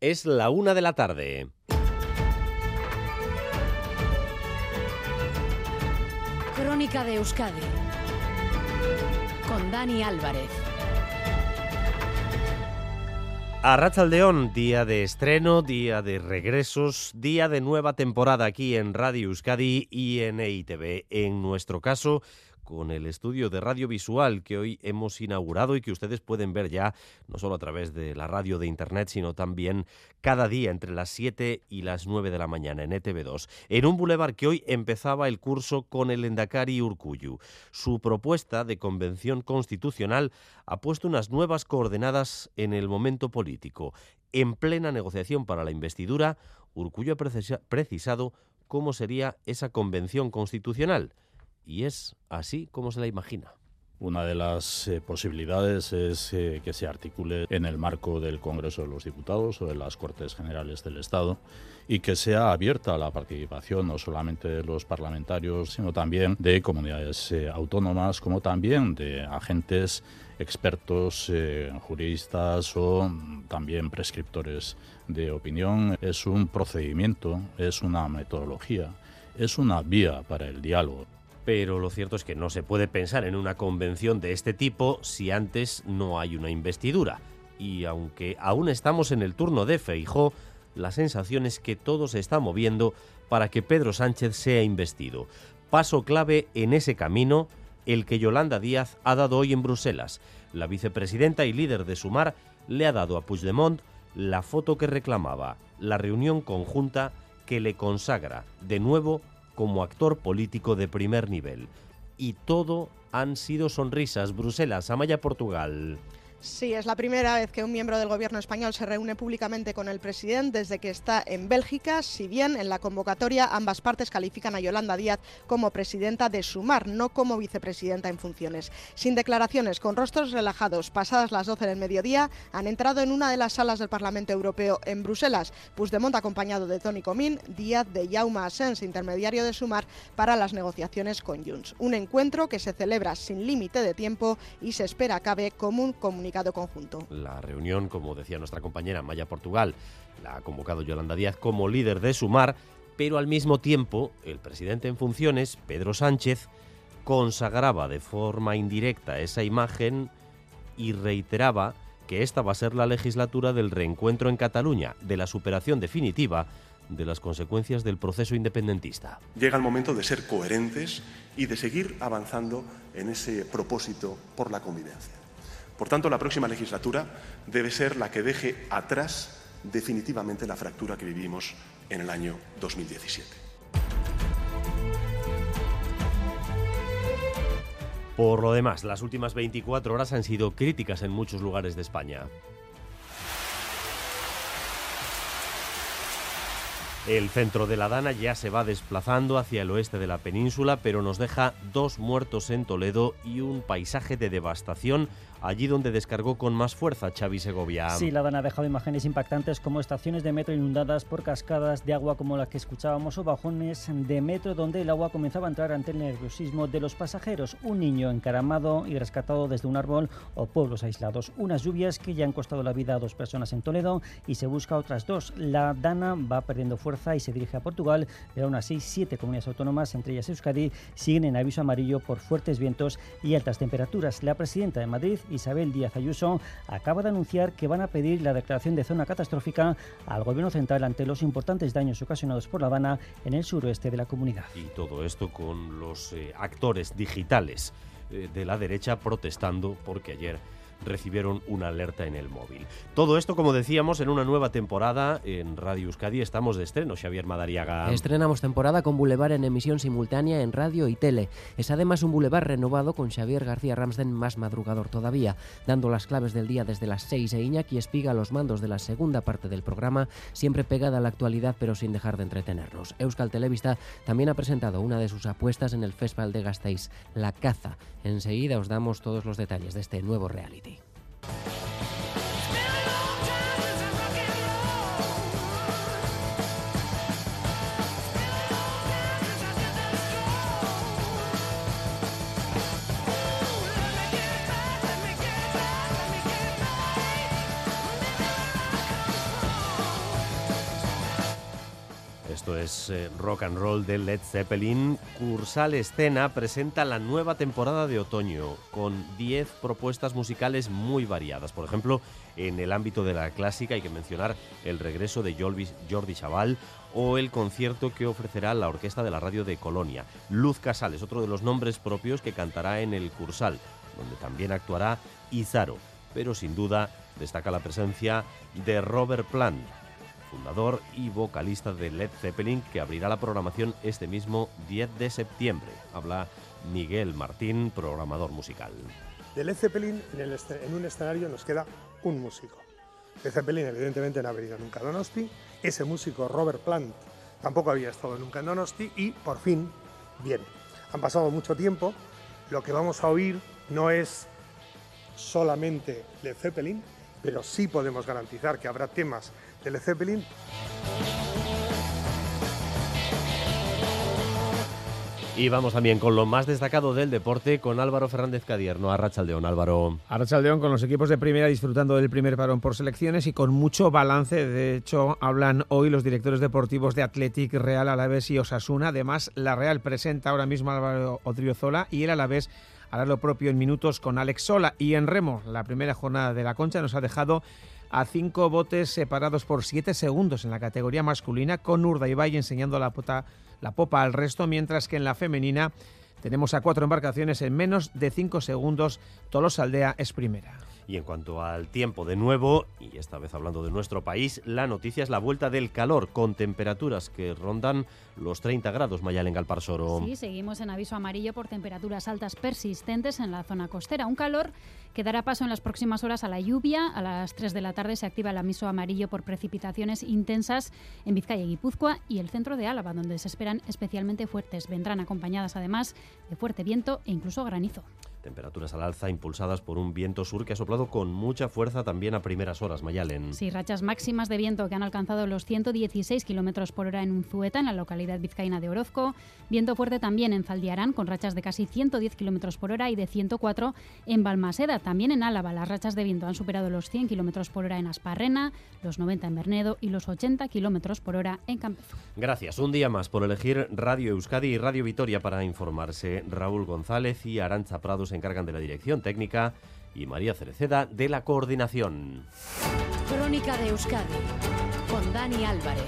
Es la una de la tarde. Crónica de Euskadi con Dani Álvarez. A Rachaldeón, día de estreno, día de regresos, día de nueva temporada aquí en Radio Euskadi y en EITV. En nuestro caso, con el estudio de radiovisual que hoy hemos inaugurado y que ustedes pueden ver ya no solo a través de la radio de internet, sino también cada día entre las 7 y las 9 de la mañana en ETV2, en un bulevar que hoy empezaba el curso con el Endacari Urcuyu. Su propuesta de convención constitucional ha puesto unas nuevas coordenadas en el momento político. En plena negociación para la investidura, Urcuyu ha precisado cómo sería esa convención constitucional y es así como se la imagina. Una de las eh, posibilidades es eh, que se articule en el marco del Congreso de los Diputados o de las Cortes Generales del Estado y que sea abierta la participación no solamente de los parlamentarios, sino también de comunidades eh, autónomas, como también de agentes expertos, juristas o también prescriptores de opinión. Es un procedimiento, es una metodología, es una vía para el diálogo pero lo cierto es que no se puede pensar en una convención de este tipo si antes no hay una investidura. Y aunque aún estamos en el turno de Feijó, la sensación es que todo se está moviendo para que Pedro Sánchez sea investido. Paso clave en ese camino el que Yolanda Díaz ha dado hoy en Bruselas. La vicepresidenta y líder de Sumar le ha dado a Puigdemont la foto que reclamaba, la reunión conjunta que le consagra de nuevo como actor político de primer nivel. Y todo han sido sonrisas. Bruselas, Amaya, Portugal. Sí, es la primera vez que un miembro del gobierno español se reúne públicamente con el presidente desde que está en Bélgica, si bien en la convocatoria ambas partes califican a Yolanda Díaz como presidenta de Sumar, no como vicepresidenta en funciones. Sin declaraciones, con rostros relajados, pasadas las 12 del mediodía, han entrado en una de las salas del Parlamento Europeo en Bruselas. Puigdemont acompañado de Tony Comín, Díaz de Jaume Asens, intermediario de Sumar para las negociaciones con Junts. Un encuentro que se celebra sin límite de tiempo y se espera acabe como un comunicado conjunto. La reunión, como decía nuestra compañera Maya Portugal, la ha convocado Yolanda Díaz como líder de Sumar, pero al mismo tiempo el presidente en funciones, Pedro Sánchez, consagraba de forma indirecta esa imagen y reiteraba que esta va a ser la legislatura del reencuentro en Cataluña, de la superación definitiva de las consecuencias del proceso independentista. Llega el momento de ser coherentes y de seguir avanzando en ese propósito por la convivencia. Por tanto, la próxima legislatura debe ser la que deje atrás definitivamente la fractura que vivimos en el año 2017. Por lo demás, las últimas 24 horas han sido críticas en muchos lugares de España. El centro de la Dana ya se va desplazando hacia el oeste de la península, pero nos deja dos muertos en Toledo y un paisaje de devastación allí donde descargó con más fuerza Xavi Segovia. Sí, la Dana ha dejado imágenes impactantes como estaciones de metro inundadas por cascadas de agua como las que escuchábamos o bajones de metro donde el agua comenzaba a entrar ante el nerviosismo de los pasajeros. Un niño encaramado y rescatado desde un árbol o pueblos aislados. Unas lluvias que ya han costado la vida a dos personas en Toledo y se busca otras dos. La Dana va perdiendo fuerza y se dirige a Portugal, pero aún así siete comunidades autónomas, entre ellas Euskadi, siguen en aviso amarillo por fuertes vientos y altas temperaturas. La presidenta de Madrid, Isabel Díaz Ayuso, acaba de anunciar que van a pedir la declaración de zona catastrófica al Gobierno central ante los importantes daños ocasionados por La Habana en el suroeste de la comunidad. Y todo esto con los eh, actores digitales eh, de la derecha protestando porque ayer recibieron una alerta en el móvil. Todo esto, como decíamos, en una nueva temporada en Radio Euskadi. Estamos de estreno, Xavier Madariaga. Estrenamos temporada con Boulevard en emisión simultánea en radio y tele. Es además un Boulevard renovado con Xavier García Ramsden más madrugador todavía, dando las claves del día desde las 6 e Iñaki espiga los mandos de la segunda parte del programa, siempre pegada a la actualidad pero sin dejar de entretenernos. Euskal Televista también ha presentado una de sus apuestas en el Festival de Gasteiz, La Caza. Enseguida os damos todos los detalles de este nuevo reality. Esto es eh, rock and roll de Led Zeppelin. Cursal Escena presenta la nueva temporada de otoño con 10 propuestas musicales muy variadas. Por ejemplo, en el ámbito de la clásica hay que mencionar el regreso de Jordi Chaval o el concierto que ofrecerá la Orquesta de la Radio de Colonia. Luz Casales, otro de los nombres propios que cantará en el Cursal, donde también actuará Izaro. Pero sin duda destaca la presencia de Robert Plant, fundador y vocalista de Led Zeppelin, que abrirá la programación este mismo 10 de septiembre. Habla Miguel Martín, programador musical. De Led Zeppelin en, un escenario nos queda un músico. Led Zeppelin evidentemente no ha venido nunca a Donosti, ese músico Robert Plant tampoco había estado nunca en Donosti y por fin viene. Han pasado mucho tiempo, lo que vamos a oír no es solamente Led Zeppelin, pero sí podemos garantizar que habrá temas de Led Zeppelin. Y vamos también con lo más destacado del deporte con Álvaro Fernández Cadierno. Arrachaldeón, Álvaro. Arrachaldeón con los equipos de primera disfrutando del primer parón por selecciones y con mucho balance. De hecho, hablan hoy los directores deportivos de Athletic, Real, Alavés y Osasuna. Además, la Real presenta ahora mismo a Álvaro Odriozola y el Alavés hará lo propio en minutos con Alex Sola. Y en remo, la primera jornada de la concha nos ha dejado a cinco botes separados por siete segundos en la categoría masculina, con Urda Ibai enseñando la, la popa al resto, mientras que en la femenina tenemos a cuatro embarcaciones en menos de cinco segundos. Tolosa Aldea es primera. Y en cuanto al tiempo, de nuevo, y esta vez hablando de nuestro país, la noticia es la vuelta del calor, con temperaturas que rondan los 30 grados, Mayal en Galparsoro. Sí, seguimos en aviso amarillo por temperaturas altas persistentes en la zona costera. Un calor que dará paso en las próximas horas a la lluvia. A las 3 de la tarde se activa el aviso amarillo por precipitaciones intensas en Vizcaya y Guipúzcoa y el centro de Álava, donde se esperan especialmente fuertes. Vendrán acompañadas además de fuerte viento e incluso granizo. Temperaturas al alza impulsadas por un viento sur que ha soplado con mucha fuerza también a primeras horas, Mayalen. Sí, rachas máximas de viento que han alcanzado los 116 kilómetros por hora en Unzueta, en la localidad vizcaína de Orozco. Viento fuerte también en Zaldiarán, con rachas de casi 110 kilómetros por hora y de 104 en Balmaseda. También en Álava, las rachas de viento han superado los 100 kilómetros por hora en Asparrena, los 90 en Bernedo y los 80 kilómetros por hora en Campezo. Gracias un día más por elegir Radio Euskadi y Radio Vitoria para informarse. Raúl González y Arancha Prados en encargan de la dirección técnica y María Cereceda de la coordinación. Crónica de Euskadi con Dani Álvarez.